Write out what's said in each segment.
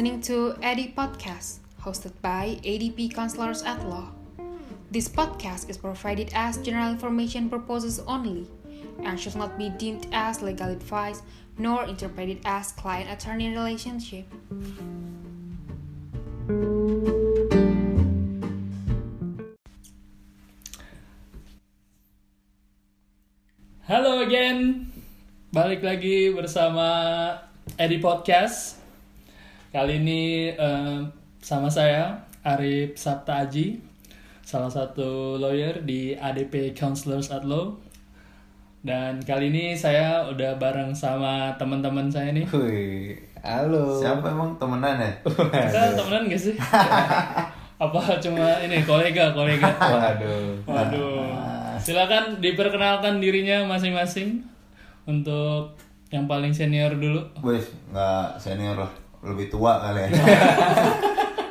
listening to Eddie Podcast, hosted by ADP Counselors at Law. This podcast is provided as general information purposes only and should not be deemed as legal advice nor interpreted as client-attorney relationship. Halo again, balik lagi bersama Edi Podcast. Kali ini eh, sama saya Arif Sabta Aji, salah satu lawyer di ADP Counselors at Law. Dan kali ini saya udah bareng sama teman-teman saya nih. Wih, halo. Siapa emang temenan ya? Kita temenan gak sih? Apa cuma ini kolega kolega? Waduh. Waduh. Silakan diperkenalkan dirinya masing-masing untuk yang paling senior dulu. Wes, nggak senior lah, lebih tua kali ya.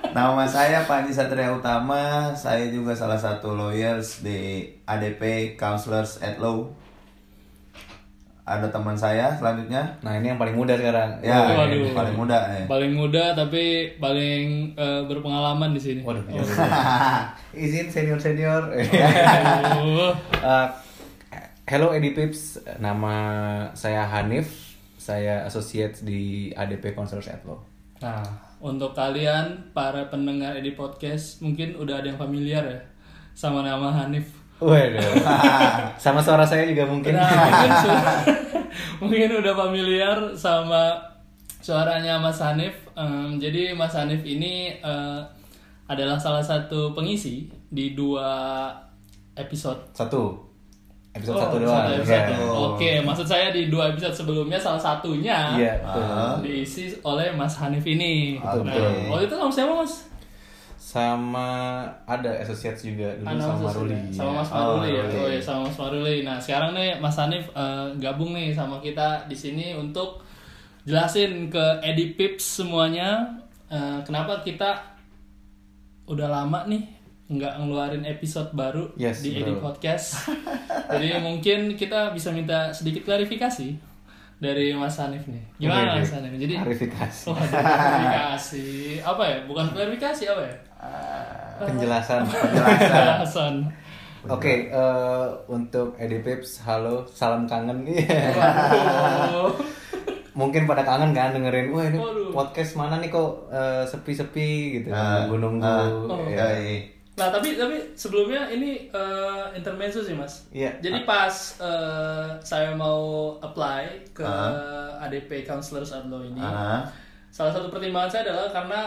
Nama saya Panji Satria Utama, saya juga salah satu lawyers di ADP Counselors at Law. Ada teman saya selanjutnya, Nah ini yang paling muda sekarang. ya Waduh. yang paling muda ya. Paling muda tapi paling eh, berpengalaman di sini. Waduh. jauh. Izin senior senior. Aduh. hello Edi Pips, nama saya Hanif. Saya associate di ADP Counselors at Law. Nah, untuk kalian para pendengar di podcast mungkin udah ada yang familiar ya sama nama Hanif. Waduh. Sama suara saya juga mungkin. Nah, mungkin, su- mungkin udah familiar sama suaranya Mas Hanif. Em, jadi Mas Hanif ini eh, adalah salah satu pengisi di dua episode. Satu. Episode Oh, satu doang. satu episode. Iya. Oke, maksud saya di dua episode sebelumnya salah satunya Iya, betul. Ah. diisi oleh Mas Hanif ini. Betul, nah, betul. waktu itu sama siapa Mas? Sama ada associates juga dulu Anak sama Mas Maruli. Sama ya. Mas Maruli ya. Oh iya sama Mas Maruli. Nah, sekarang nih Mas Hanif eh, gabung nih sama kita di sini untuk jelasin ke Edi Pips semuanya eh, kenapa kita udah lama nih nggak ngeluarin episode baru Yes, di Edi bro. Podcast. Jadi mungkin kita bisa minta sedikit klarifikasi dari Mas Hanif nih. Gimana Oke, Mas. Hanif? Jadi Klarifikasi. Oh, klarifikasi. Apa ya? Bukan klarifikasi apa ya? Penjelasan. Penjelasan. Oke, eh, untuk Edi Pips, halo, salam kangen. Mungkin pada kangen kan dengerin, wah ini Waduh. podcast mana nih kok eh, sepi-sepi gitu, Ah, nunggu-nunggu. ah, ya. ya, iya. Nah tapi tapi sebelumnya ini eh, intermezzo sih mas. Iya. Jadi pas eh, saya mau apply ke Ah. ADP Counselors at Law ini, Ah. salah satu pertimbangan saya adalah karena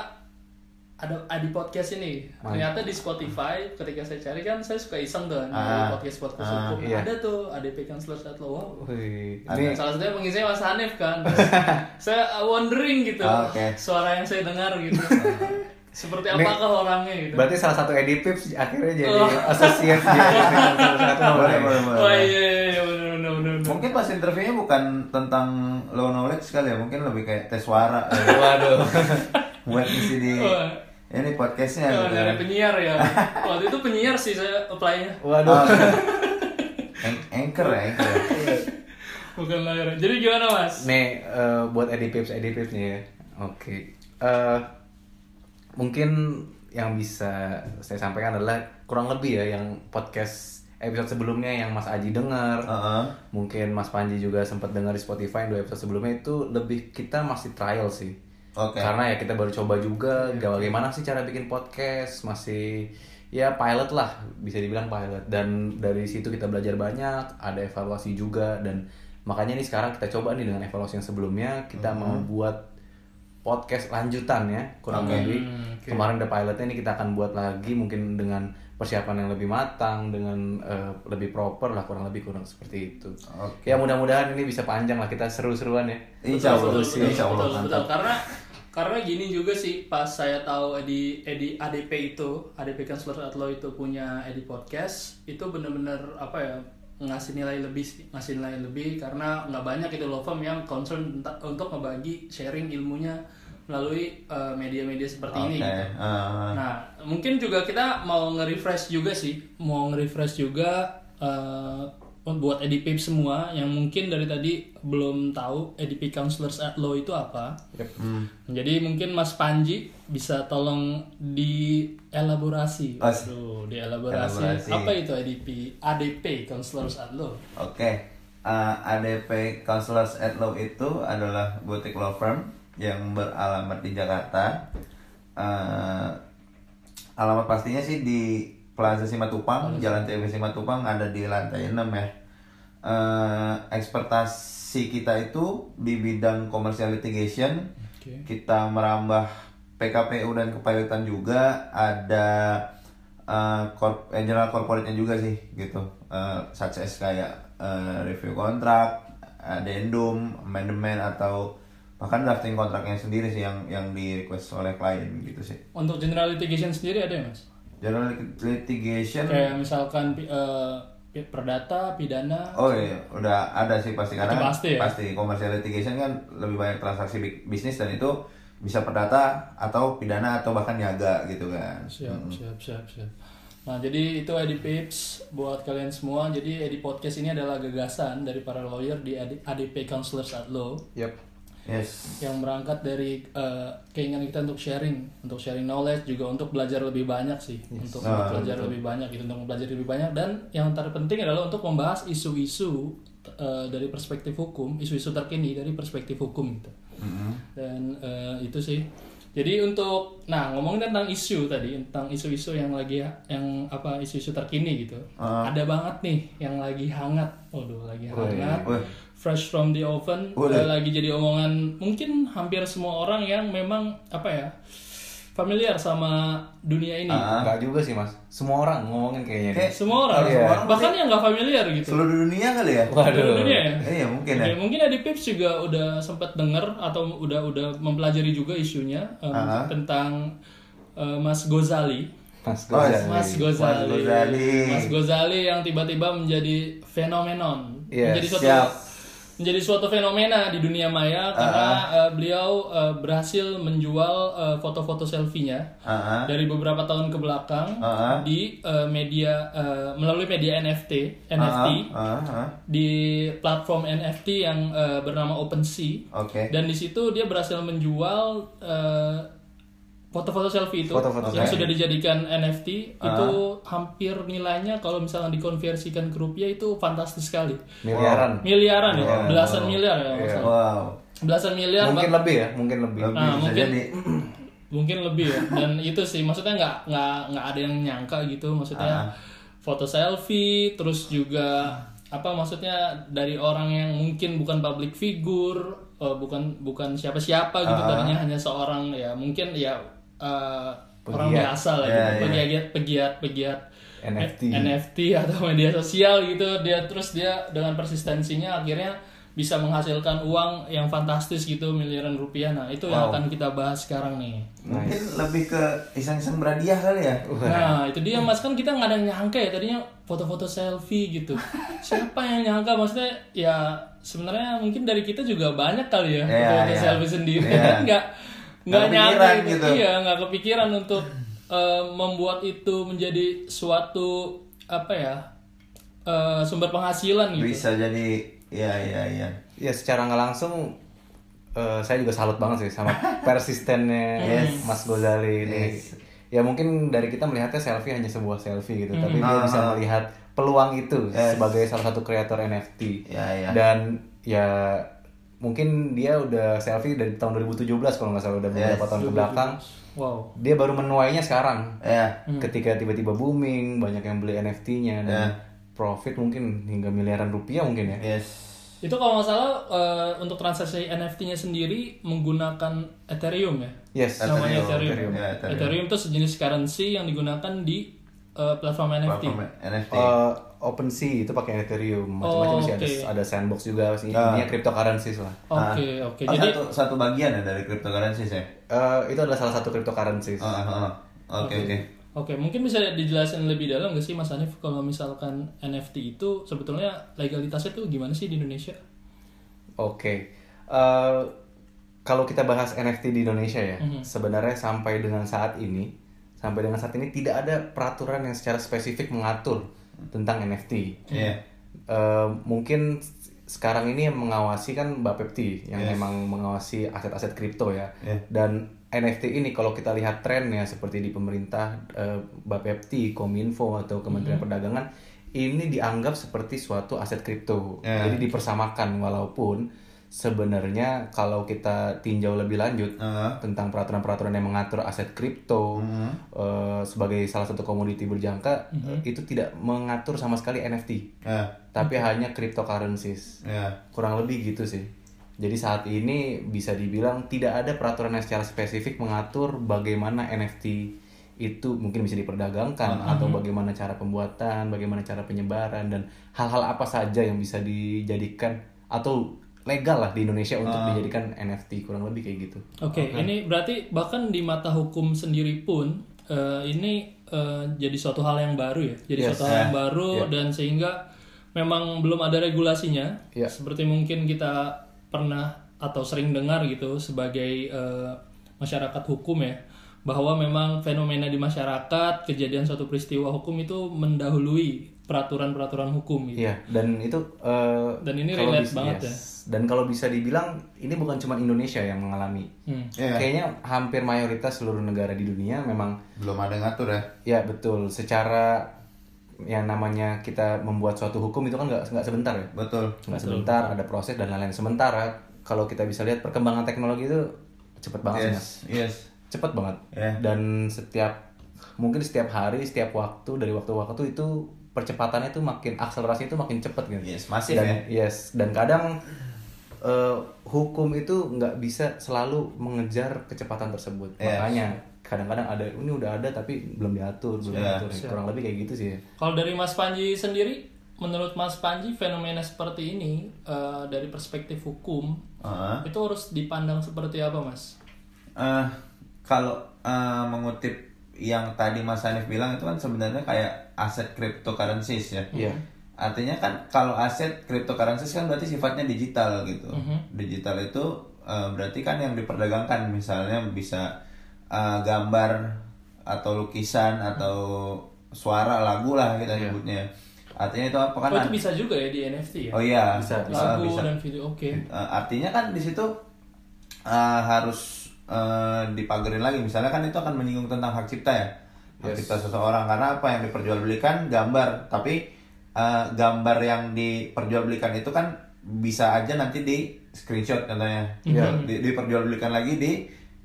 ada Adi podcast ini. Mantap. Ternyata di Spotify ketika saya cari kan saya suka iseng tuh kan Ah. podcast podcast Ah, hukum. iya. Ada tuh ADP Counselors at Law. Ada. ini Salah satunya pengisinya Mas Hanif kan. Saya wondering gitu Ah, oke. suara yang saya dengar gitu. Seperti Ini- apakah orangnya gitu. berarti salah satu Edi Pips akhirnya jadi Oh. associate di satu Boleh, boleh, boleh. Oh iya iya iya benar benar benar. Mungkin pas interviewnya bukan tentang low knowledge sekali ya, mungkin lebih kayak tes suara. ya. Waduh. Buat isi di Oh. ini podcastnya. Oh, gitu dari penyiar ya. Waktu itu penyiar sih saya apply-nya. Waduh. Oh, An- anchor ya, anchor. ya. Bukan layar. Jadi gimana Mas? Nih eh, buat Edi Pips, Edi Pips nih ya. Oke. Eh, mungkin yang bisa saya sampaikan adalah kurang lebih ya yang podcast episode sebelumnya yang Mas Aji dengar. Heeh. Mungkin Mas Panji juga sempat dengar di Spotify yang dua episode sebelumnya itu lebih kita masih trial sih. Oke. Karena ya kita baru coba juga gak bagaimana sih cara bikin podcast, masih ya pilot lah bisa dibilang pilot dan dari situ kita belajar banyak, ada evaluasi juga dan makanya nih sekarang kita coba nih dengan evaluasi yang sebelumnya kita mau buat podcast lanjutan ya kurang Oke. lebih Hmm, oke. kemarin udah pilotnya nih kita akan buat lagi mungkin dengan persiapan yang lebih matang dengan eh, lebih proper lah kurang lebih kurang seperti itu Oke. ya mudah-mudahan ini bisa panjang lah kita seru-seruan ya Insya Allah, Betul, betul, insya Allah betul. Karena karena gini juga sih pas saya tahu Edi Edi ADP itu ADP Counselor at Law itu punya Edi podcast itu bener-bener apa ya ngasih nilai lebih sih ngasih nilai lebih karena nggak banyak itu law firm yang concern untuk ngebagi sharing ilmunya melalui eh, media-media seperti ini Oke. gitu. ah. Nah, mungkin juga kita mau nge-refresh juga sih, mau nge-refresh juga eh, buat EDP semua yang mungkin dari tadi belum tahu EDP Counselors at Law itu apa. Jadi mungkin Mas Panji bisa tolong dielaborasi. As- Waduh, dielaborasi. Elaborasi. Apa itu EDP ADP Counselors at Law? Oke, uh, ADP Counselors at Law itu adalah boutique law firm yang beralamat di Jakarta. Uh, alamat pastinya sih di Plaza Simatupang, Jalan TV Simatupang ada di lantai 6 ya. Uh, ekspertasi kita itu di bidang commercial litigation. Oke. Kita merambah PKPU dan kepilotan juga ada uh, corp- eh, general corporate-nya juga sih gitu. Uh, such as kayak uh, review kontrak, addendum, amendment atau bahkan drafting kontraknya sendiri sih yang yang di request oleh klien gitu sih. Untuk general litigation sendiri ada ya mas? General litigation Kayak misalkan pi- perdata, pidana. Oh iya, udah ada sih pasti karena Itu kan pasti ya? pasti commercial litigation kan lebih banyak transaksi bi- bisnis dan itu bisa perdata atau pidana atau bahkan niaga gitu kan. Siap, siap, siap, siap. Nah, jadi itu Edi Pips buat kalian semua. Jadi Edi Podcast ini adalah gagasan dari para lawyer di AD- ADP Counselors at Law Yep. Yes. yang berangkat dari eh, keinginan kita untuk sharing, untuk sharing knowledge juga untuk belajar lebih banyak sih, untuk Ah, belajar lebih banyak gitu, untuk belajar lebih banyak dan yang terpenting adalah untuk membahas isu-isu eh, dari perspektif hukum, isu-isu terkini dari perspektif hukum gitu. Dan eh, itu sih. Jadi untuk nah ngomongin tentang isu tadi tentang isu-isu yang lagi yang apa isu-isu terkini gitu. Ada banget nih yang lagi hangat. Waduh, lagi hangat. Wih. Fresh from the oven udah lagi jadi omongan mungkin hampir semua orang yang memang apa ya familiar sama dunia ini. Enggak juga sih mas. Semua orang ngomongin kayaknya. Kayak- nih. Semua orang, Iya. bahkan yang nggak familiar gitu. Seluruh dunia kali ya? Seluruh dunia ya. Iya mungkin ya. Oke, mungkin Adi Pips juga udah sempat dengar atau udah udah mempelajari juga isunya em, Aha. tentang eh, Mas Gozali. Mas Oh, Gozali. Mas Gozali. Mas Gozali. Mas Gozali yang tiba-tiba menjadi fenomenon. Yes, menjadi suatu siap. Menjadi suatu fenomena di dunia maya karena eh, beliau eh, berhasil menjual eh, foto-foto selfie-nya Ah, ah. dari beberapa tahun ke belakang Ah, ah. di eh, media eh, melalui media NFT, NFT Ah, ah, ah. di platform NFT yang eh, bernama OpenSea Oke. dan di situ dia berhasil menjual eh, foto-foto selfie itu Foto-foto yang selfie. sudah dijadikan NFT Ah. itu hampir nilainya kalau misalnya dikonversikan ke rupiah itu fantastis sekali Miliaran. miliaran ya Wow. belasan miliar ya Iya. maksudnya. Wow. belasan miliar Mungkin bah- lebih ya, mungkin lebih. Lebih Nah, bisa mungkin- jadi. mungkin lebih ya dan itu sih maksudnya nggak nggak nggak ada yang nyangka gitu maksudnya Ah. foto selfie terus juga apa maksudnya dari orang yang mungkin bukan public figure eh, bukan bukan siapa-siapa gitu Ah. tadinya hanya seorang ya mungkin ya eh, orang Pegiat. biasa lah Ya, gitu ya. pegiat pegiat pegiat NFT. NFT atau media sosial gitu dia terus dia dengan persistensinya akhirnya bisa menghasilkan uang yang fantastis gitu miliaran rupiah nah itu yang Wow. akan kita bahas sekarang nih Mungkin lebih ke iseng-iseng berhadiah kali ya? Nah itu dia mas kan kita nggak ada yang nyangka ya tadinya foto-foto selfie gitu. Siapa yang nyangka maksudnya ya sebenarnya mungkin dari kita juga banyak kali ya Iya, foto-foto iya. selfie sendiri kan nggak nggak kepikiran gitu. Iya nggak kepikiran untuk eh, membuat itu menjadi suatu apa ya eh, sumber penghasilan gitu. Bisa jadi, ya ya ya. Ya secara nggak langsung eh, saya juga salut banget sih sama persistennya Yes. Mas Gozali ini. Yes. Ya mungkin dari kita melihatnya selfie hanya sebuah selfie gitu, tapi dia Ah. bisa melihat peluang itu Yes. sebagai salah satu kreator NFT. Ya, ya. Dan ya mungkin dia udah selfie dari tahun 2017 kalau nggak salah udah beberapa Yes. tahun ke belakang. Wow. Dia baru menuainya sekarang. Ya. Ketika tiba-tiba booming, banyak yang beli NFT-nya dan Ya. profit mungkin hingga miliaran rupiah mungkin ya. Yes. Itu kalau nggak salah eh, untuk transaksi NFT-nya sendiri menggunakan Ethereum ya. Yes. namanya Ethereum. Ethereum. Ya, Ethereum. Ethereum. itu sejenis currency yang digunakan di uh, platform NFT. Platform NFT. Uh, OpenSea itu pakai Ethereum, macam-macam Oh, sih oke. ada ada sandbox juga sih. Ah. Ini cryptocurrencies lah. Oke, Ah. oke. Oh, Jadi satu satu bagian ya dari cryptocurrency ya. Uh, itu adalah salah satu cryptocurrencies. Oh, oh. Oke oke. Oke, mungkin bisa dijelasin lebih dalam nggak sih Mas Hanif kalau misalkan NFT itu sebetulnya legalitasnya tuh gimana sih di Indonesia? Oke. Uh, kalau kita bahas NFT di Indonesia ya, Mhm. sebenarnya sampai dengan saat ini, sampai dengan saat ini tidak ada peraturan yang secara spesifik mengatur tentang NFT. Iya. eh, mungkin sekarang ini yang mengawasi kan Bapepti yang Yes. memang mengawasi aset-aset kripto ya. Yeah. Dan NFT ini kalau kita lihat trennya seperti di pemerintah eh, Bapepti, Kominfo atau Kementerian Perdagangan ini dianggap seperti suatu aset kripto. Yeah. Jadi dipersamakan walaupun sebenarnya kalau kita tinjau lebih lanjut Heeh. tentang peraturan-peraturan yang mengatur aset kripto Mhm. eh, sebagai salah satu komoditi berjangka itu tidak mengatur sama sekali NFT Ya, tapi hanya cryptocurrencies. Ya. kurang lebih gitu sih. Jadi saat ini bisa dibilang tidak ada peraturan yang secara spesifik mengatur bagaimana NFT itu mungkin bisa diperdagangkan atau bagaimana cara pembuatan, bagaimana cara penyebaran dan hal-hal apa saja yang bisa dijadikan atau legal lah di Indonesia untuk dijadikan NFT kurang lebih kayak gitu. Oke, ini berarti bahkan di mata hukum sendiri pun eh, ini eh, jadi suatu hal yang baru ya. Jadi Yes. suatu hal yang baru dan sehingga memang belum ada regulasinya. Ya. Seperti mungkin kita pernah atau sering dengar gitu sebagai eh, masyarakat hukum ya bahwa memang fenomena di masyarakat kejadian suatu peristiwa hukum itu mendahului peraturan-peraturan hukum gitu. Iya, dan itu eh, Dan ini relate bis- banget yes. Dan kalau bisa dibilang ini bukan cuma Indonesia yang mengalami. Hmm. Iya. Kayaknya hampir mayoritas seluruh negara di dunia memang Belum ada yang ngatur ya. ya betul secara yang namanya kita membuat suatu hukum itu kan nggak nggak sebentar ya. Betul. Nggak sebentar, ada proses dan lain-lain. Sementara kalau kita bisa lihat perkembangan teknologi itu cepet banget sih, Mas. Yes, yes. Cepet banget. Ya. Dan setiap mungkin setiap hari, setiap waktu dari waktu ke waktu itu percepatannya itu makin akselerasi itu makin cepet gitu. Yes, masif dan, ya. Yes, dan kadang eh, hukum itu nggak bisa selalu mengejar kecepatan tersebut. Yes. Makanya kadang-kadang ada ini udah ada tapi belum diatur, belum Ya. diatur. Kurang lebih kayak gitu sih. Kalau dari Mas Panji sendiri, menurut Mas Panji fenomena seperti ini eh, dari perspektif hukum Heeh. itu harus dipandang seperti apa, Mas? Eh, kalau eh, mengutip yang tadi Mas Hanif bilang itu kan sebenarnya kayak aset cryptocurrencies ya. Iya. Artinya kan kalau aset cryptocurrencies kan berarti sifatnya digital gitu. Digital itu eh, berarti kan yang diperdagangkan misalnya bisa eh, gambar atau lukisan atau suara lagu lah kita sebutnya. Artinya itu apa kan? Oh, itu bisa juga ya di NFT ya? Oh iya, Bisa, Eh, Lagu bisa. dan video, oke. Eh, artinya kan di situ eh, harus eh, dipagerin lagi misalnya kan itu akan menyinggung tentang hak cipta ya hak Yes. seseorang. Karena apa yang diperjualbelikan? Gambar. Tapi eh, gambar yang diperjualbelikan itu kan bisa aja nanti di screenshot contohnya. Di, diperjualbelikan lagi di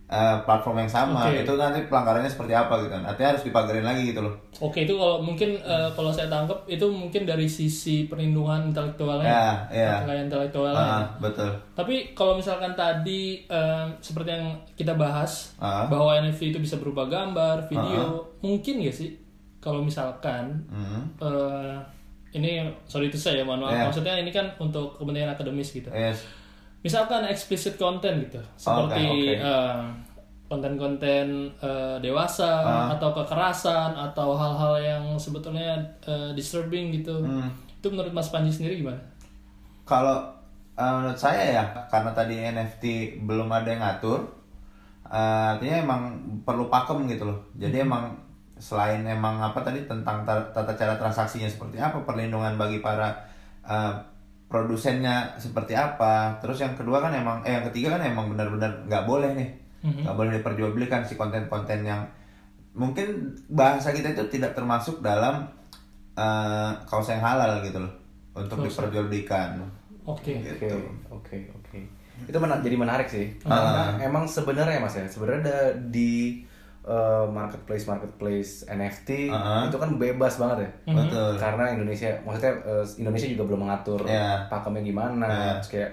eh, platform yang sama Oke. itu nanti pelanggarannya seperti apa gitu kan artinya harus dipagerin lagi gitu loh Oke, itu kalau mungkin eh, kalau saya tangkap itu mungkin dari sisi perlindungan intelektualnya. Ya, ya. Kekayaan intelektualnya. Ah, betul Tapi kalau misalkan tadi eh, seperti yang kita bahas Ah. bahwa NFT itu bisa berupa gambar, video, mungkin gak sih kalau misalkan Hmm. eh, ini sorry itu saya mohon maaf Ya. maksudnya ini kan untuk kepentingan akademis gitu. yes Misalkan explicit content gitu, seperti oke. eh, konten-konten eh, dewasa atau kekerasan atau hal-hal yang sebetulnya eh, disturbing gitu. Itu menurut Mas Panji sendiri gimana? Kalau eh, menurut saya ya, karena tadi NFT belum ada yang ngatur, eh, artinya emang perlu pakem gitu loh. Jadi emang selain emang apa tadi tentang ta- tata cara transaksinya seperti apa, perlindungan bagi para eh, produsennya seperti apa. Terus yang kedua kan emang, eh yang ketiga kan emang benar-benar nggak boleh nih, nggak boleh diperjualbelikan si konten-konten yang mungkin bahasa kita itu tidak termasuk dalam eh kaos yang halal gitu loh untuk diperjualbelikan. Oke. Oke, Gitu. oke, oke. Itu mena- jadi menarik sih. Karena emang sebenarnya Mas ya, sebenarnya di uh, marketplace marketplace NFT Ah. itu kan bebas banget ya. Betul. Karena Indonesia, maksudnya uh, Indonesia juga belum mengatur Ya. pakemnya gimana, Ya. terus kayak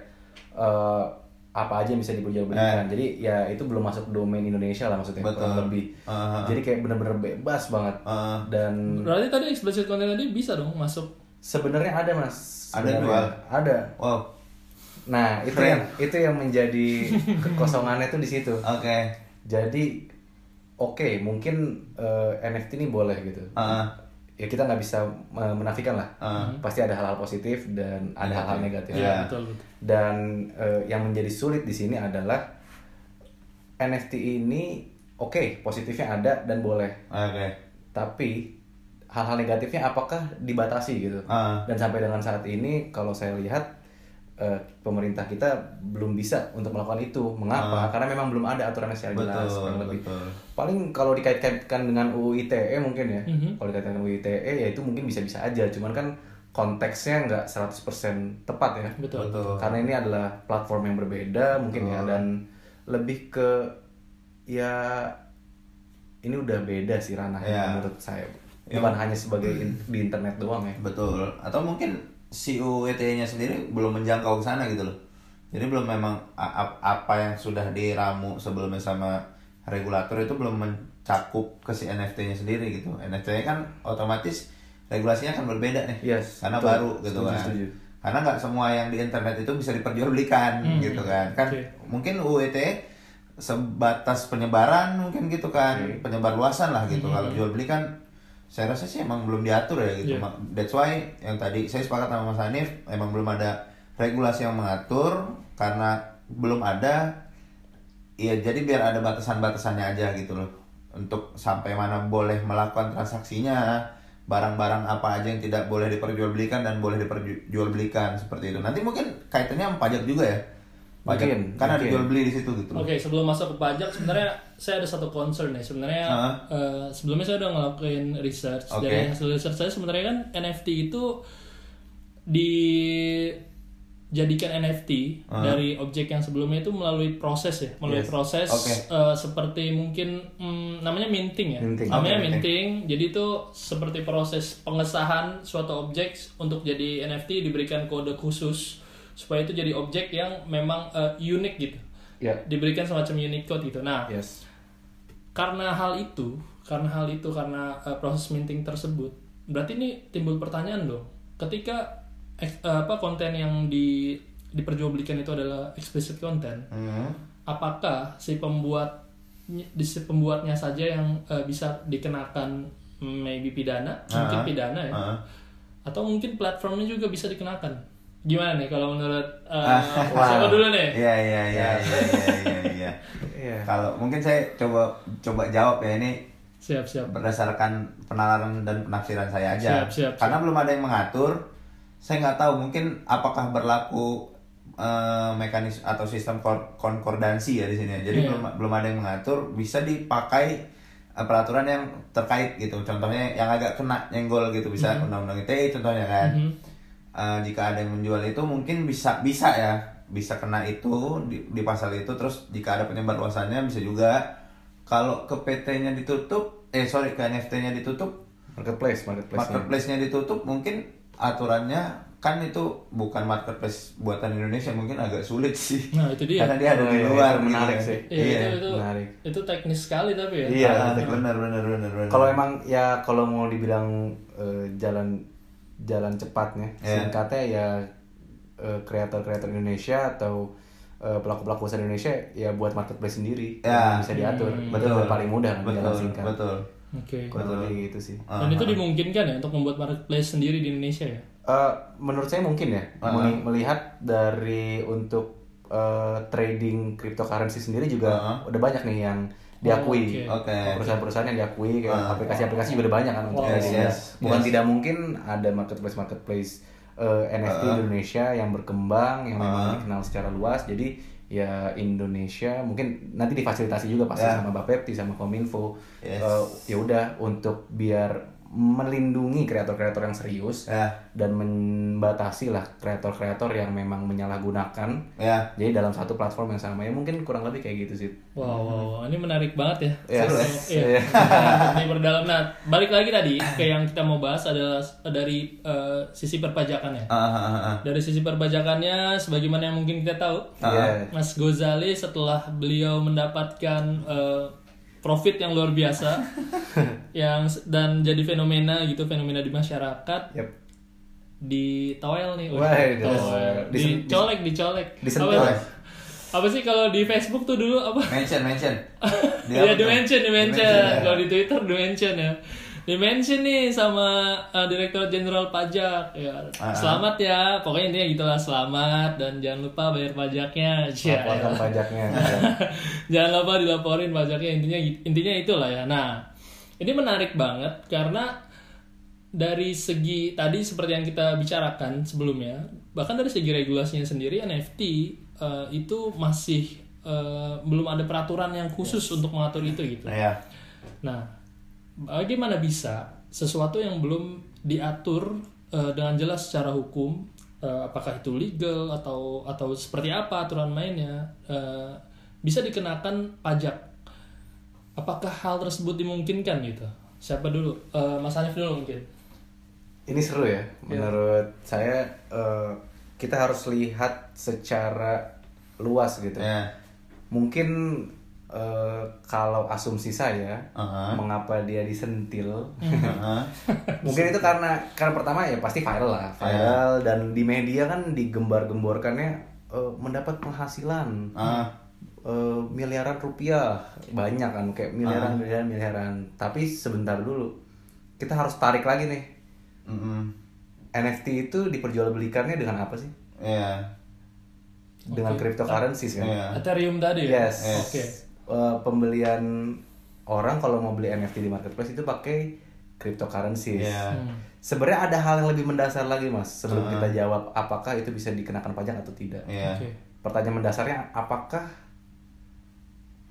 uh, apa aja yang bisa diperjualbelikan. Jadi ya itu belum masuk domain Indonesia lah maksudnya Betul. kurang lebih. Ah. Jadi kayak bener-bener bebas banget. Ah. Dan Berarti tadi explicit content tadi bisa dong masuk. sebenarnya ada Mas. Ada dua. Ada. Wow, Nah, itu Keren. yang itu yang menjadi kekosongannya tuh di situ. oke. Jadi oke, mungkin eh, NFT ini boleh gitu. Ah. Ya kita nggak bisa eh, menafikan lah. Ah. Pasti ada hal-hal positif dan ada hal-hal negatif. Iya. betul betul. Dan eh, yang menjadi sulit di sini adalah NFT ini oke, positifnya ada dan boleh. Oke. Tapi hal-hal negatifnya apakah dibatasi gitu Ah. dan sampai dengan saat ini kalau saya lihat eh, pemerintah kita belum bisa untuk melakukan itu mengapa karena memang belum ada aturannya secara jelas. Betul, kurang lebih betul. paling kalau dikait-kaitkan dengan UU ITE mungkin ya Mhm. kalau dikaitkan dengan UU ITE ya itu mungkin bisa-bisa aja cuman kan konteksnya nggak 100% tepat ya Betul. Betul. karena ini adalah platform yang berbeda mungkin ya dan lebih ke ya ini udah beda sih ranahnya Ya. menurut saya bukan hanya sebagai in- di internet doang ya Betul. Atau mungkin si UET-nya sendiri belum menjangkau ke sana gitu loh. Jadi belum memang apa yang sudah diramu sebelumnya sama regulator itu belum mencakup ke si NFT-nya sendiri gitu. NFT-nya kan otomatis regulasinya akan berbeda nih. Yes, karena betul. baru gitu Setuju, kan. setuju. Karena nggak semua yang di internet itu bisa diperjualbelikan Hmm. gitu kan. Kan Oke. mungkin UET sebatas penyebaran mungkin gitu kan, penyebar luasan lah gitu. Kalau jual beli kan saya rasa sih emang belum diatur ya gitu. Ma- That's why yang tadi saya sepakat sama Mas Hanif emang belum ada regulasi yang mengatur karena belum ada Iya, jadi biar ada batasan-batasannya aja gitu loh. Untuk sampai mana boleh melakukan transaksinya, barang-barang apa aja yang tidak boleh diperjualbelikan dan boleh diperjualbelikan seperti itu. Nanti mungkin kaitannya sama pajak juga ya. Pajak Mungkin, kan ada mungkin. jual beli di situ gitu. Oke, sebelum masuk ke pajak, sebenarnya saya ada satu concern nih. Sebenarnya Ah. eh, sebelumnya saya udah ngelakuin research. Oke. Dari hasil research saya sebenarnya kan NFT itu dijadikan NFT dari objek yang sebelumnya itu melalui proses ya, melalui Yes. proses Oke. eh, seperti mungkin hmm, namanya minting ya. Minting. Namanya Oke, minting. Jadi itu seperti proses pengesahan suatu objek untuk jadi NFT diberikan kode khusus supaya itu jadi objek yang memang eh, unik gitu ya diberikan semacam Unicode gitu. Nah, yes karena hal itu, karena hal itu, karena uh, proses minting tersebut, berarti ini timbul pertanyaan dong. Ketika eks- uh, apa konten yang di diperjualbelikan itu adalah explicit content, Hmm. apakah si pembuat di si pembuatnya saja yang uh, bisa dikenakan mm, maybe pidana, mungkin Ah, pidana ya, ah. atau mungkin platformnya juga bisa dikenakan. Gimana nih kalau menurut uh, Ah, siapa dulu nih? Iya iya iya iya iya iya. iya. Iya. Kalau mungkin saya coba coba jawab ya ini Siap siap. berdasarkan penalaran dan penafsiran saya aja. Siap, siap, Karena belum ada yang mengatur, saya nggak tahu mungkin apakah berlaku eh, mekanisme atau sistem kor- konkordansi ya di sini. Jadi Iya. belum belum ada yang mengatur, bisa dipakai eh, peraturan yang terkait gitu. Contohnya yang agak kena nyenggol gitu bisa Mhm. undang-undang ITE contohnya kan. Eh, jika ada yang menjual itu mungkin bisa bisa ya bisa kena itu di, di pasal itu terus jika ada penyebar luasannya bisa juga kalau ke PT-nya ditutup eh sorry ke NFT-nya ditutup marketplace marketplace marketplace-nya ditutup mungkin aturannya kan itu bukan marketplace buatan Indonesia mungkin agak sulit sih Nah, itu dia. karena dia ada di Oh, iya, luar itu menarik gitu. sih. Iya, iya itu itu, menarik. itu teknis sekali tapi ya. Iya, Ah, betul. benar benar benar benar kalau emang ya kalau mau dibilang eh, jalan jalan cepatnya Iya. singkatnya ya eh, kreator-kreator Indonesia atau eh, pelaku-pelaku usaha Indonesia ya buat marketplace sendiri Ya. yang bisa diatur Hmm. itu udah paling mudah kan betul jalan singkat betul Oke. kurang lebih gitu sih Dan itu dimungkinkan ya untuk membuat marketplace sendiri di Indonesia ya. Eh, menurut saya mungkin ya Ah. meli- melihat dari untuk eh, trading cryptocurrency sendiri juga Ah. udah banyak nih yang diakui Oh, oke. perusahaan-perusahaan yang diakui kayak Ah. aplikasi-aplikasi juga udah banyak kan untuk Wow. trading Yes, yes, bukan yes. tidak mungkin ada marketplace marketplace eh, NFT di Indonesia yang berkembang yang memang Ah. dikenal secara luas jadi ya Indonesia mungkin nanti difasilitasi juga pasti Ya. sama Bapepti sama Kominfo Yes. Eh, ya udah untuk biar melindungi kreator-kreator yang serius ya dan membatasi lah kreator-kreator yang memang menyalahgunakan ya jadi dalam satu platform yang sama ya mungkin kurang lebih kayak gitu sih Wow, wow, wow. ini menarik banget ya. Ya. Seru, Iya. Iya. ini berdalam. Nah, balik lagi tadi ke yang kita mau bahas adalah dari eh, sisi perpajakannya. Ah, ah, ah, ah. Dari sisi perpajakannya, sebagaimana yang mungkin kita tahu, Iya. Mas Gozali setelah beliau mendapatkan eh, profit yang luar biasa, yang dan jadi fenomena gitu, fenomena di masyarakat, Yep. di toel nih, Wah, Wih, di- toel. disen- dicolek, dicolek. disentuh. Apa, apa sih kalau di Facebook tuh dulu apa? mention mention Iya apa di tuh? mention, di mention. Di-mention, ya. Kalau di Twitter di mention ya. Di mention nih sama uh, Direktur Jenderal Pajak ya. Ah. Selamat ya. Pokoknya intinya gitulah selamat dan jangan lupa bayar pajaknya. Ya, laporkan ya. pajaknya jangan lupa dilaporin pajaknya intinya intinya itulah ya. Nah, ini menarik banget karena dari segi tadi seperti yang kita bicarakan sebelumnya, bahkan dari segi regulasinya sendiri NFT eh, itu masih eh, belum ada peraturan yang khusus untuk mengatur itu gitu. ya Nah, bagaimana bisa sesuatu yang belum diatur eh, dengan jelas secara hukum, eh, apakah itu legal atau atau seperti apa aturan mainnya, eh, bisa dikenakan pajak? Apakah hal tersebut dimungkinkan gitu? Siapa dulu? Eh, Mas Hanif dulu mungkin. Ini seru ya. Menurut saya eh, kita harus lihat secara luas gitu. ya Mungkin eh, kalau asumsi saya, Aha. mengapa dia disentil? Heeh. Mungkin itu karena karena pertama ya pasti viral lah, viral dan di media kan digembar-gemborkannya eh, mendapat penghasilan Ah. eh, miliaran rupiah banyak kan kayak miliaran miliaran miliaran. Tapi sebentar dulu kita harus tarik lagi nih Mm-mm. NFT itu diperjualbelikannya dengan apa sih? ya Dengan cryptocurrencies kan? ya Ethereum tadi ya? Yes. Oke. Eh, pembelian orang kalau mau beli NFT di marketplace itu pakai cryptocurrencies. Iya. Hmm. Sebenarnya ada hal yang lebih mendasar lagi mas sebelum kita jawab apakah itu bisa dikenakan pajak atau tidak. ya Oke. Pertanyaan mendasarnya apakah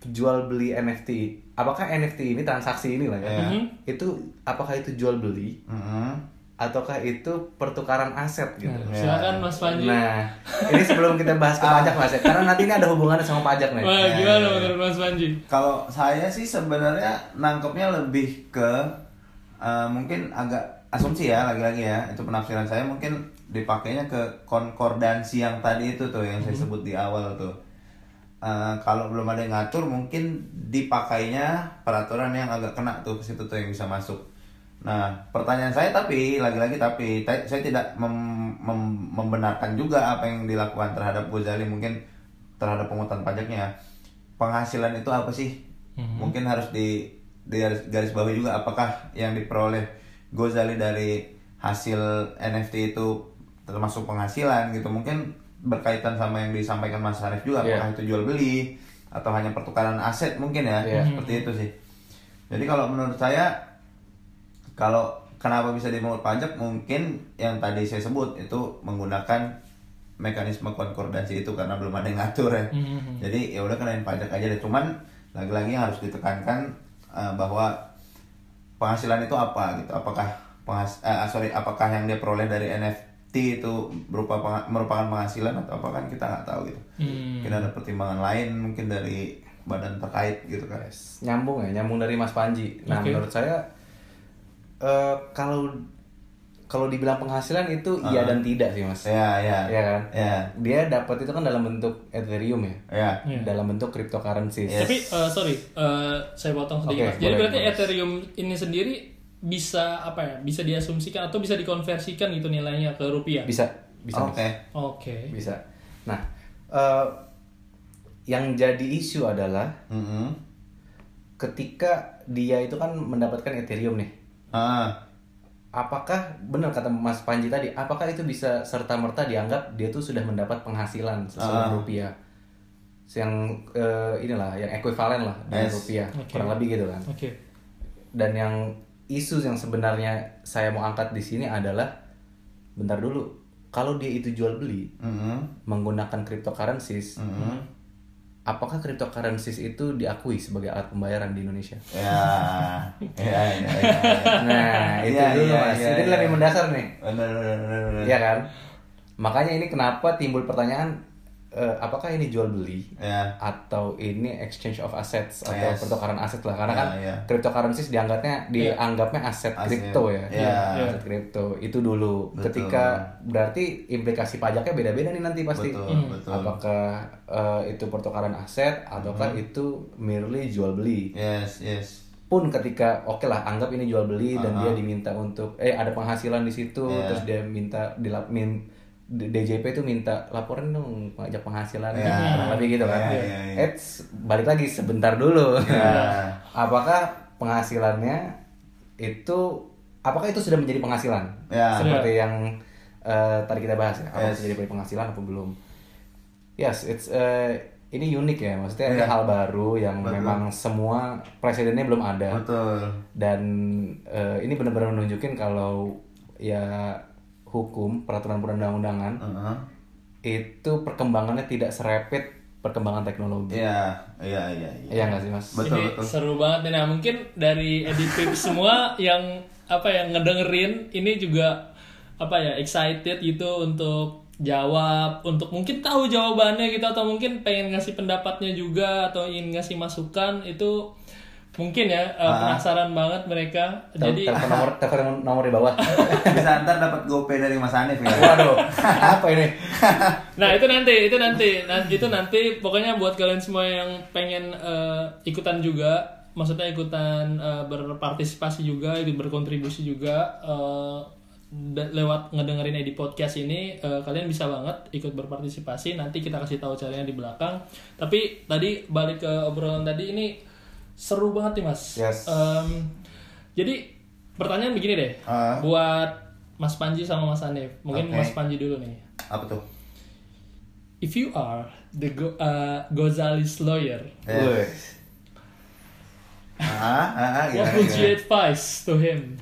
jual beli NFT, apakah NFT ini transaksi ini lah ya, Iya. Mhm. itu apakah itu jual beli Mm-mm. Ataukah itu pertukaran aset gitu? Nah, silakan Mas Panji. Nah, ini sebelum kita bahas ke pajak mas ya, karena nanti ini ada hubungannya sama pajak nih. Wah, gimana menurut Mas Panji? Kalau saya sih sebenarnya nangkepnya lebih ke eh, mungkin agak asumsi ya lagi-lagi ya itu penafsiran saya mungkin dipakainya ke konkordansi yang tadi itu tuh yang saya sebut di awal tuh. Eh, kalau belum ada yang ngatur mungkin dipakainya peraturan yang agak kena tuh ke situ tuh yang bisa masuk. Nah pertanyaan saya tapi lagi-lagi tapi ta- saya tidak mem- mem- membenarkan juga apa yang dilakukan terhadap Gozali mungkin terhadap pungutan pajaknya penghasilan itu apa sih? Mungkin harus di, di garis, garis bawahi juga apakah yang diperoleh Gozali dari hasil NFT itu termasuk penghasilan gitu. Mungkin berkaitan sama yang disampaikan Mas Arif juga Iya. apakah itu jual beli atau hanya pertukaran aset mungkin ya. Iya. Seperti itu sih. Jadi kalau menurut saya kalau kenapa bisa dimungut pajak mungkin yang tadi saya sebut itu menggunakan mekanisme konkordansi itu karena belum ada yang ngatur ya. Mhm. Jadi ya udah kenain pajak aja deh. Cuman lagi-lagi yang harus ditekankan eh, bahwa penghasilan itu apa gitu. Apakah penghas eh, sorry apakah yang dia peroleh dari NFT itu berupa pengha- merupakan penghasilan atau apa kan kita nggak tahu gitu. Hmm. Mungkin ada pertimbangan lain mungkin dari badan terkait gitu kan. nyambung ya nyambung dari Mas Panji nah Oke. menurut saya eh, kalau kalau dibilang penghasilan itu iya dan tidak sih mas Ya ya. Iya kan Ya. dia dapat itu kan dalam bentuk Ethereum ya Ya. Iya. dalam bentuk cryptocurrency Tapi eh, sorry, eh, saya potong sedikit. Oke, Mas. Jadi boleh, berarti boleh. Ethereum ini sendiri bisa apa ya? Bisa diasumsikan atau bisa dikonversikan gitu nilainya ke rupiah? bisa bisa Oke. Mas. Oke. bisa nah eh, yang jadi isu adalah Mm-mm. ketika dia itu kan mendapatkan Ethereum nih Ah. apakah benar kata Mas Panji tadi apakah itu bisa serta merta dianggap dia tuh sudah mendapat penghasilan sesuai Ah. rupiah yang eh, inilah yang ekuivalen lah dengan Yes. rupiah Oke. kurang lebih gitu kan Oke. dan yang isu yang sebenarnya saya mau angkat di sini adalah bentar dulu kalau dia itu jual beli Mm-mm. menggunakan cryptocurrencies Mm-mm. Apakah cryptocurrencies itu diakui sebagai alat pembayaran di Indonesia Ya. Ya ya ya. ya. nah itu Iya, dulu iya, mas itu iya. lebih mendasar nih Benar benar benar. benar. Iya kan? Makanya ini kenapa timbul pertanyaan eh, apakah ini jual beli Ya. atau ini exchange of assets atau Yes. pertukaran aset lah karena Ya, kan ya. cryptocurrencies dianggapnya dianggapnya aset kripto ya. Iya. Aset kripto itu dulu. Betul. Ketika berarti implikasi pajaknya beda-beda nih nanti pasti. Betul, Hmm. betul. Apakah eh, itu pertukaran aset ataukah itu merely jual beli? Yes, yes. pun ketika oke lah anggap ini jual beli dan Uh-huh. dia diminta untuk eh ada penghasilan di situ Yeah. terus dia minta dilap min DJP itu minta laporan dong pajak penghasilan Yeah. kurang lebih gitu kan Yeah, yeah, yeah. Eits, balik lagi sebentar dulu Yeah. apakah penghasilannya itu apakah itu sudah menjadi penghasilan Ya. seperti yang eh, tadi kita bahas ya apakah Yes. sudah jadi penghasilan atau belum yes it's eh, ini unik ya, maksudnya Iya. ada hal baru yang Betul. memang semua presidennya belum ada. Betul. Dan eh, ini benar-benar menunjukin kalau ya hukum peraturan perundang-undangan Heeh. itu perkembangannya tidak serepet perkembangan teknologi. Iya, iya, iya, iya. Iya nggak sih mas? Betul, ini betul. seru banget nih. Nah mungkin dari edit semua yang apa yang ngedengerin ini juga apa ya excited gitu untuk jawab, untuk mungkin tahu jawabannya gitu atau mungkin pengen ngasih pendapatnya juga atau ingin ngasih masukan itu mungkin ya eh, penasaran banget mereka. Tel- Jadi telepon nomor telepon nomor di bawah. Bisa ntar dapat GoPay dari Mas Hanif ya. Waduh, apa ini? Nah itu nanti, itu nanti, nah, itu nanti pokoknya buat kalian semua yang pengen eh, ikutan juga, maksudnya ikutan eh, berpartisipasi juga, ikut berkontribusi juga da- lewat ngedengerin Edi podcast ini, eh, kalian bisa banget ikut berpartisipasi. Nanti kita kasih tahu caranya di belakang. Tapi tadi balik ke obrolan tadi ini seru banget nih mas. Yes. Em, jadi pertanyaan begini deh, Ah. buat Mas Panji sama Mas Hanif. Mungkin Oke. Mas Panji dulu nih. Apa tuh? If you are the Go- uh, Gozali's lawyer, Eh. Ah, ah, ah, what would you advise to him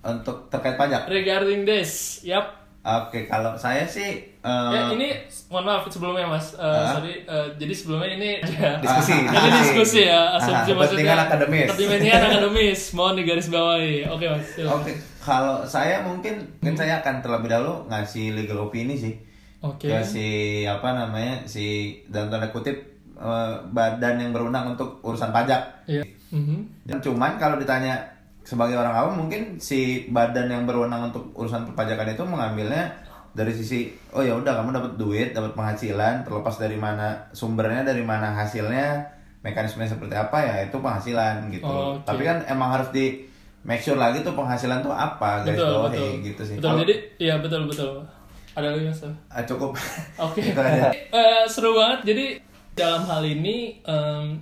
Untuk terkait pajak. regarding this? Yap. Oke, kalau saya sih eh, ya ini mohon maaf sebelumnya Mas. Uh, Ah. Sorry. uh, jadi sebelumnya ini aja. Diskusi, Ini diskusi ya. Asumsi Ah, maksudnya. akademis. Kepentingan akademis. Mohon digaris bawahi. Oke Mas. Oke, kalau saya mungkin mungkin saya akan terlebih dahulu ngasih legal opini sih. Oke. Ke si apa namanya si dalam tanda kutip eh, badan yang berwenang untuk urusan pajak. Iya. Mhm. Dan cuman kalau ditanya sebagai orang awam mungkin si badan yang berwenang untuk urusan perpajakan itu mengambilnya dari sisi oh ya udah kamu dapat duit, dapat penghasilan terlepas dari mana sumbernya, dari mana hasilnya, mekanismenya seperti apa ya itu penghasilan gitu. Oke. Tapi kan emang harus di make sure lagi tuh penghasilan tuh apa guys Betul, betul. gitu sih. Betul. Jadi iya betul betul. Ada lagi Mas? Ah, cukup. Oke. Itu aja. Eh, seru banget. Jadi dalam hal ini em,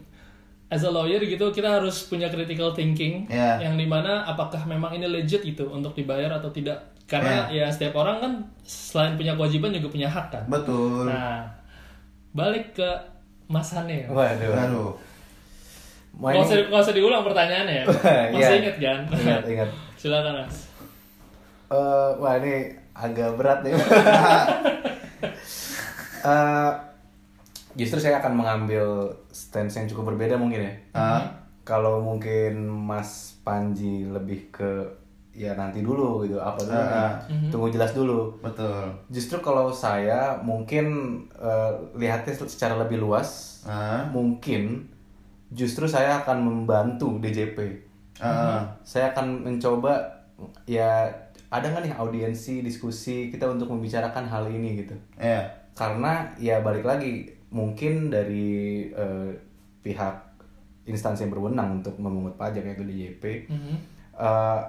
as a lawyer gitu kita harus punya critical thinking Iya. yang di mana apakah memang ini legit gitu untuk dibayar atau tidak. Karena ya setiap orang kan selain punya kewajiban juga punya hak kan. Betul. Nah, balik ke Mas Hane. Waduh. Aduh. Mau usah, usah diulang pertanyaannya ya. Iya. Masih inget kan? Ingat, ingat. Silakan Mas. Eh, wah ini agak berat nih. Eh, justru saya akan mengambil stance yang cukup berbeda mungkin ya. Ah. Kalau mungkin Mas Panji lebih ke ya nanti dulu gitu apa dulu Ah. nih. tunggu jelas dulu. Betul. Justru kalau saya mungkin eh, lihatnya secara lebih luas, Ah. mungkin justru saya akan membantu DJP. Ah. Saya akan mencoba ya ada nggak nih audiensi diskusi kita untuk membicarakan hal ini gitu. Iya. Karena ya balik lagi mungkin dari eh, pihak instansi yang berwenang untuk memungut pajak yaitu DJP Mhm. eh,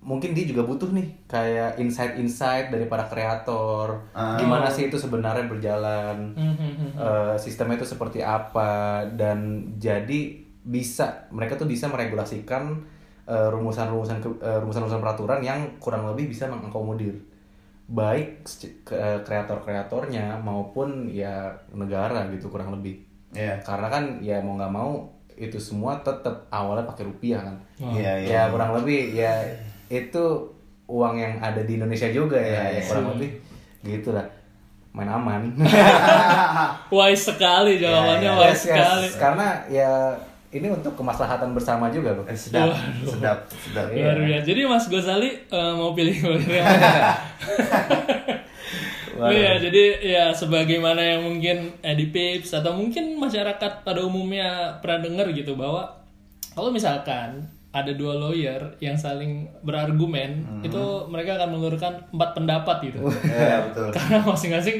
mungkin dia juga butuh nih kayak insight-insight dari para kreator Ah. gimana sih itu sebenarnya berjalan Mhm. eh, sistemnya itu seperti apa dan jadi bisa mereka tuh bisa meregulasikan rumusan-rumusan ke- eh, rumusan-rumusan peraturan yang kurang lebih bisa mengakomodir baik kreator-kreatornya maupun ya negara gitu kurang lebih Iya. karena kan ya mau nggak mau itu semua tetap awalnya pakai rupiah kan Iya, iya. ya kurang lebih ya itu uang yang ada di Indonesia juga ya, Iya, ya iya. kurang lebih gitu lah main aman Wise sekali jawabannya Ya, ya. wise Yes, yes. sekali. karena ya ini untuk kemaslahatan bersama juga loh Eh, Sedap, Waduh. sedap, sedap. Iya. Luar biasa. Jadi Mas Gozali eh, mau pilih mana? Waduh. Iya, jadi ya sebagaimana yang mungkin Edi Pips atau mungkin masyarakat pada umumnya pernah dengar gitu bahwa kalau misalkan ada dua lawyer yang saling berargumen, itu mereka akan mengeluarkan empat pendapat gitu. Iya, betul. Karena masing-masing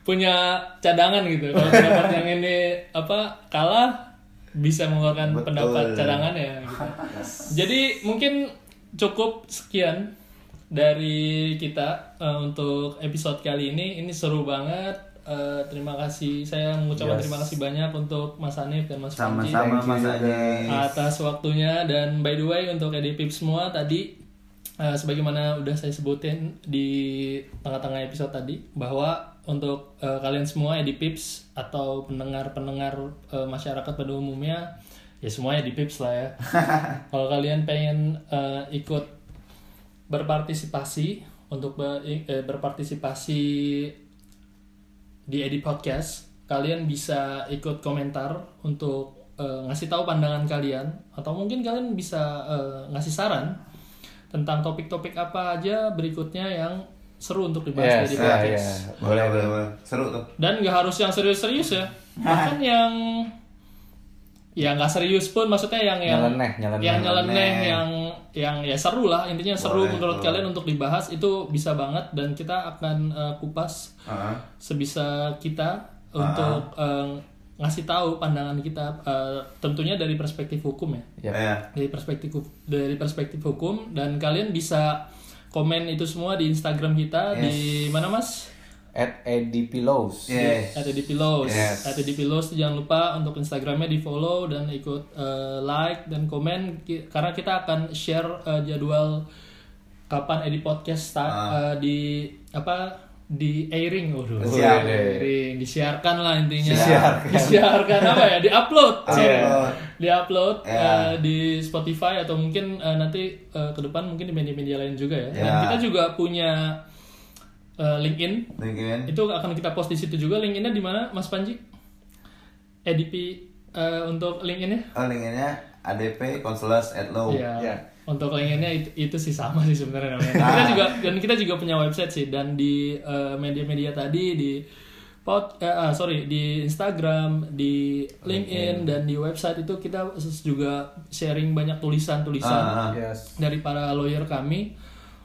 punya cadangan gitu. Kalau pendapat yang ini apa kalah bisa mengeluarkan Betul. pendapat cadangannya gitu. Jadi mungkin cukup sekian dari kita eh, untuk episode kali ini. Ini seru banget. Eh, terima kasih. Saya mengucapkan Yes. terima kasih banyak untuk Mas Hanif dan Mas Panji Sama-sama Thank you Mas atas waktunya dan by the way untuk edit semua tadi eh, sebagaimana udah saya sebutin di tengah-tengah episode tadi bahwa untuk eh, kalian semua Edi Pips atau pendengar-pendengar eh, masyarakat pada umumnya ya semuanya di Pips lah ya. Kalau kalian pengen eh, ikut berpartisipasi untuk ber- eh, berpartisipasi di Edi Podcast, kalian bisa ikut komentar untuk eh, ngasih tahu pandangan kalian atau mungkin kalian bisa eh, ngasih saran tentang topik-topik apa aja berikutnya yang seru untuk dibahas Yes, di ya, Podcast. ya. Boleh, boleh, boleh. Seru tuh. Dan nggak harus yang serius-serius ya. Bahkan yang ya nggak serius pun maksudnya yang yang Nyeleneh, nyeleneh. yang nyeleneh Nyeleneh. yang yang ya seru lah intinya seru Boleh, menurut boleh. kalian untuk dibahas itu bisa banget dan kita akan eh, kupas Heeh. sebisa kita untuk eh, ngasih tahu pandangan kita eh, tentunya dari perspektif hukum ya Yap. Ya. dari perspektif dari perspektif hukum dan kalian bisa komen itu semua di Instagram kita di mana mas At Eddie Pillows. Yes. ada di Pillows Yes. ada di Pillows jangan lupa untuk Instagramnya di follow dan ikut eh, like dan komen karena kita akan share eh, jadwal kapan edit podcast start eh, di apa di airing waduh Siap. airing disiarkan lah intinya Disiarkan. disiarkan apa ya di upload Upload. di upload Ya. di Spotify atau mungkin eh, nanti eh, ke depan mungkin di media-media lain juga ya dan Ya. kita juga punya eh, LinkedIn LinkedIn. itu akan kita post di situ juga linkinnya di mana Mas Panji EDP eh, untuk linkinnya Oh, LinkedIn-nya ADP Consulars at Low. Iya. ya. Untuk linkinnya itu, itu sih sama sih sebenarnya namanya. Kita juga dan kita juga punya website sih dan di eh, media-media tadi di pod eh, ah, sorry di Instagram, di LinkedIn dan di website itu kita juga sharing banyak tulisan-tulisan Ah, ah. Yes. dari para lawyer kami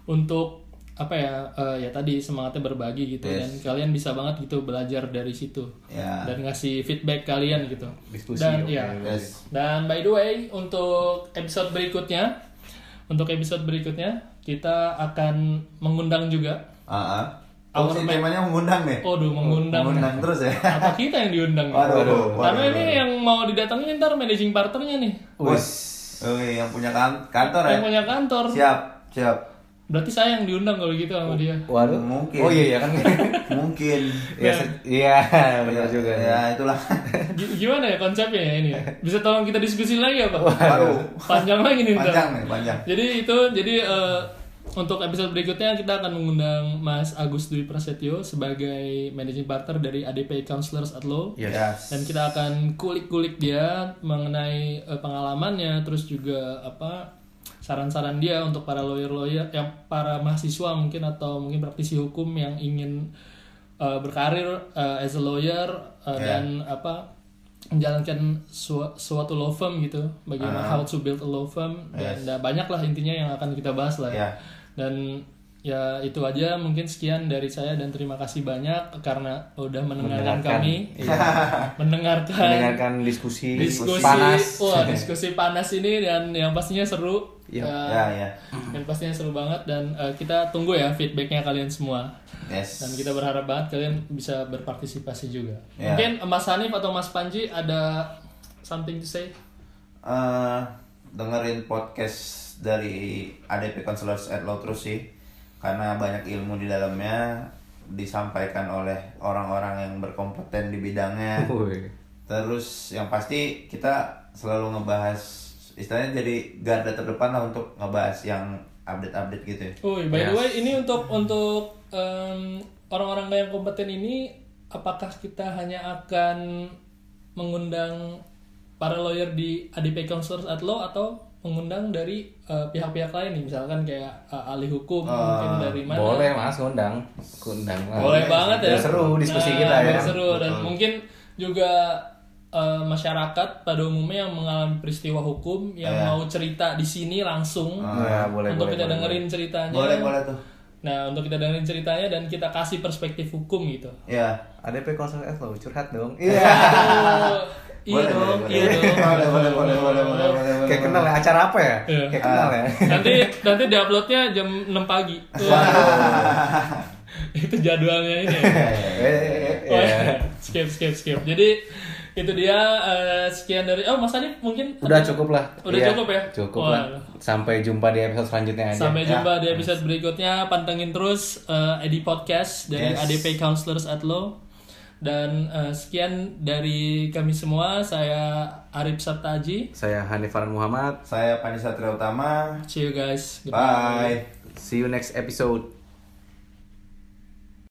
untuk apa ya eh, ya tadi semangatnya berbagi gitu Yes. dan kalian bisa banget gitu belajar dari situ Ya. dan ngasih feedback kalian gitu Diskusi, dan oke. ya Yes. dan by the way untuk episode berikutnya untuk episode berikutnya kita akan mengundang juga Ah, ah. Oh, si ma- temanya mengundang nih. Waduh, mengundang. Mengundang terus ya. apa kita yang diundang Waduh, waduh, karena waduh, ini waduh. yang mau didatengin ntar managing partnernya nih Wes. Oke, yang punya kan- kantor ya. yang punya kantor Siap, siap. Berarti saya yang diundang kalau gitu sama dia Waduh. Mungkin. Oh iya iya kan. Mungkin. Iya, se- iya, benar juga. Ya, itulah. G- gimana ya konsepnya ya ini ya? Bisa tolong kita diskusi lagi apa? Waduh. Panjang lagi nih. Panjang nih, panjang. Jadi itu jadi eh, untuk episode berikutnya kita akan mengundang Mas Agus Dwi Prasetyo sebagai managing partner dari ADP Counselors at Law. Yes. Dan kita akan kulik-kulik dia mengenai eh, pengalamannya terus juga apa saran-saran dia untuk para lawyer-lawyer yang para mahasiswa mungkin atau mungkin praktisi hukum yang ingin eh, berkarir eh, as a lawyer eh, Ya. dan apa menjalankan sua- suatu law firm gitu bagaimana how to build a law firm dan Yes. dan banyak lah intinya yang akan kita bahas lah Ya. dan ya itu aja mungkin sekian dari saya dan terima kasih banyak karena udah mendengarkan, Mendengarkan. kami Iya. mendengarkan Mendengarkan diskusi, diskusi panas. wah diskusi panas ini dan yang pastinya seru Iya. Ya, Ya, ya. dan pastinya seru banget dan eh, kita tunggu ya feedbacknya kalian semua Yes. dan kita berharap banget kalian bisa berpartisipasi juga Ya. mungkin Mas Hanif atau Mas Panji ada something to say eh dengerin podcast dari ADP Counselors at Law terus sih karena banyak ilmu di dalamnya disampaikan oleh orang-orang yang berkompeten di bidangnya Woi. terus yang pasti kita selalu ngebahas istilahnya jadi garda terdepan lah untuk ngebahas yang update-update gitu ya Oh, by the Yes. way, ini untuk untuk em, orang-orang yang kompeten ini, apakah kita hanya akan mengundang para lawyer di ADP Counselors at Law atau mengundang dari eh, pihak-pihak lain nih, misalkan kayak eh, ahli hukum mungkin dari mana? Boleh Mas ngundang. Ngundang. Boleh banget ya. Seru diskusi Nah, kita ya. seru dan mungkin juga eh, masyarakat pada umumnya yang mengalami peristiwa hukum yang Iya. mau cerita di sini langsung Ya, boleh untuk boleh. kita boleh, dengerin ceritanya. boleh boleh tuh Nah, untuk kita dengerin ceritanya dan kita kasih perspektif hukum gitu. ya ADP konsul S lo curhat dong. Iya. Iya Boleh, dong, boleh, iya boleh. dong. boleh boleh boleh boleh boleh boleh Kayak kenal ya acara apa ya? Iya. Kayak kenal ya. Nanti nanti diuploadnya jam 6 pagi. Itu jadwalnya ini. ya. Oh, skip skip skip. Jadi itu dia eh, sekian dari oh Mas Adip mungkin Udah cukup lah. Udah Iya, cukup ya? Cukup Wah. lah. Sampai jumpa di episode selanjutnya aja. Sampai Ya. jumpa di episode berikutnya. Pantengin terus eh, Edi Podcast dari Yes. ADP Counselors at Law. Dan eh, sekian dari kami semua. Saya Arif Sabtaji. Saya Hanifaran Muhammad. Saya Pani Satria Utama. See you guys. Bye. See you next episode.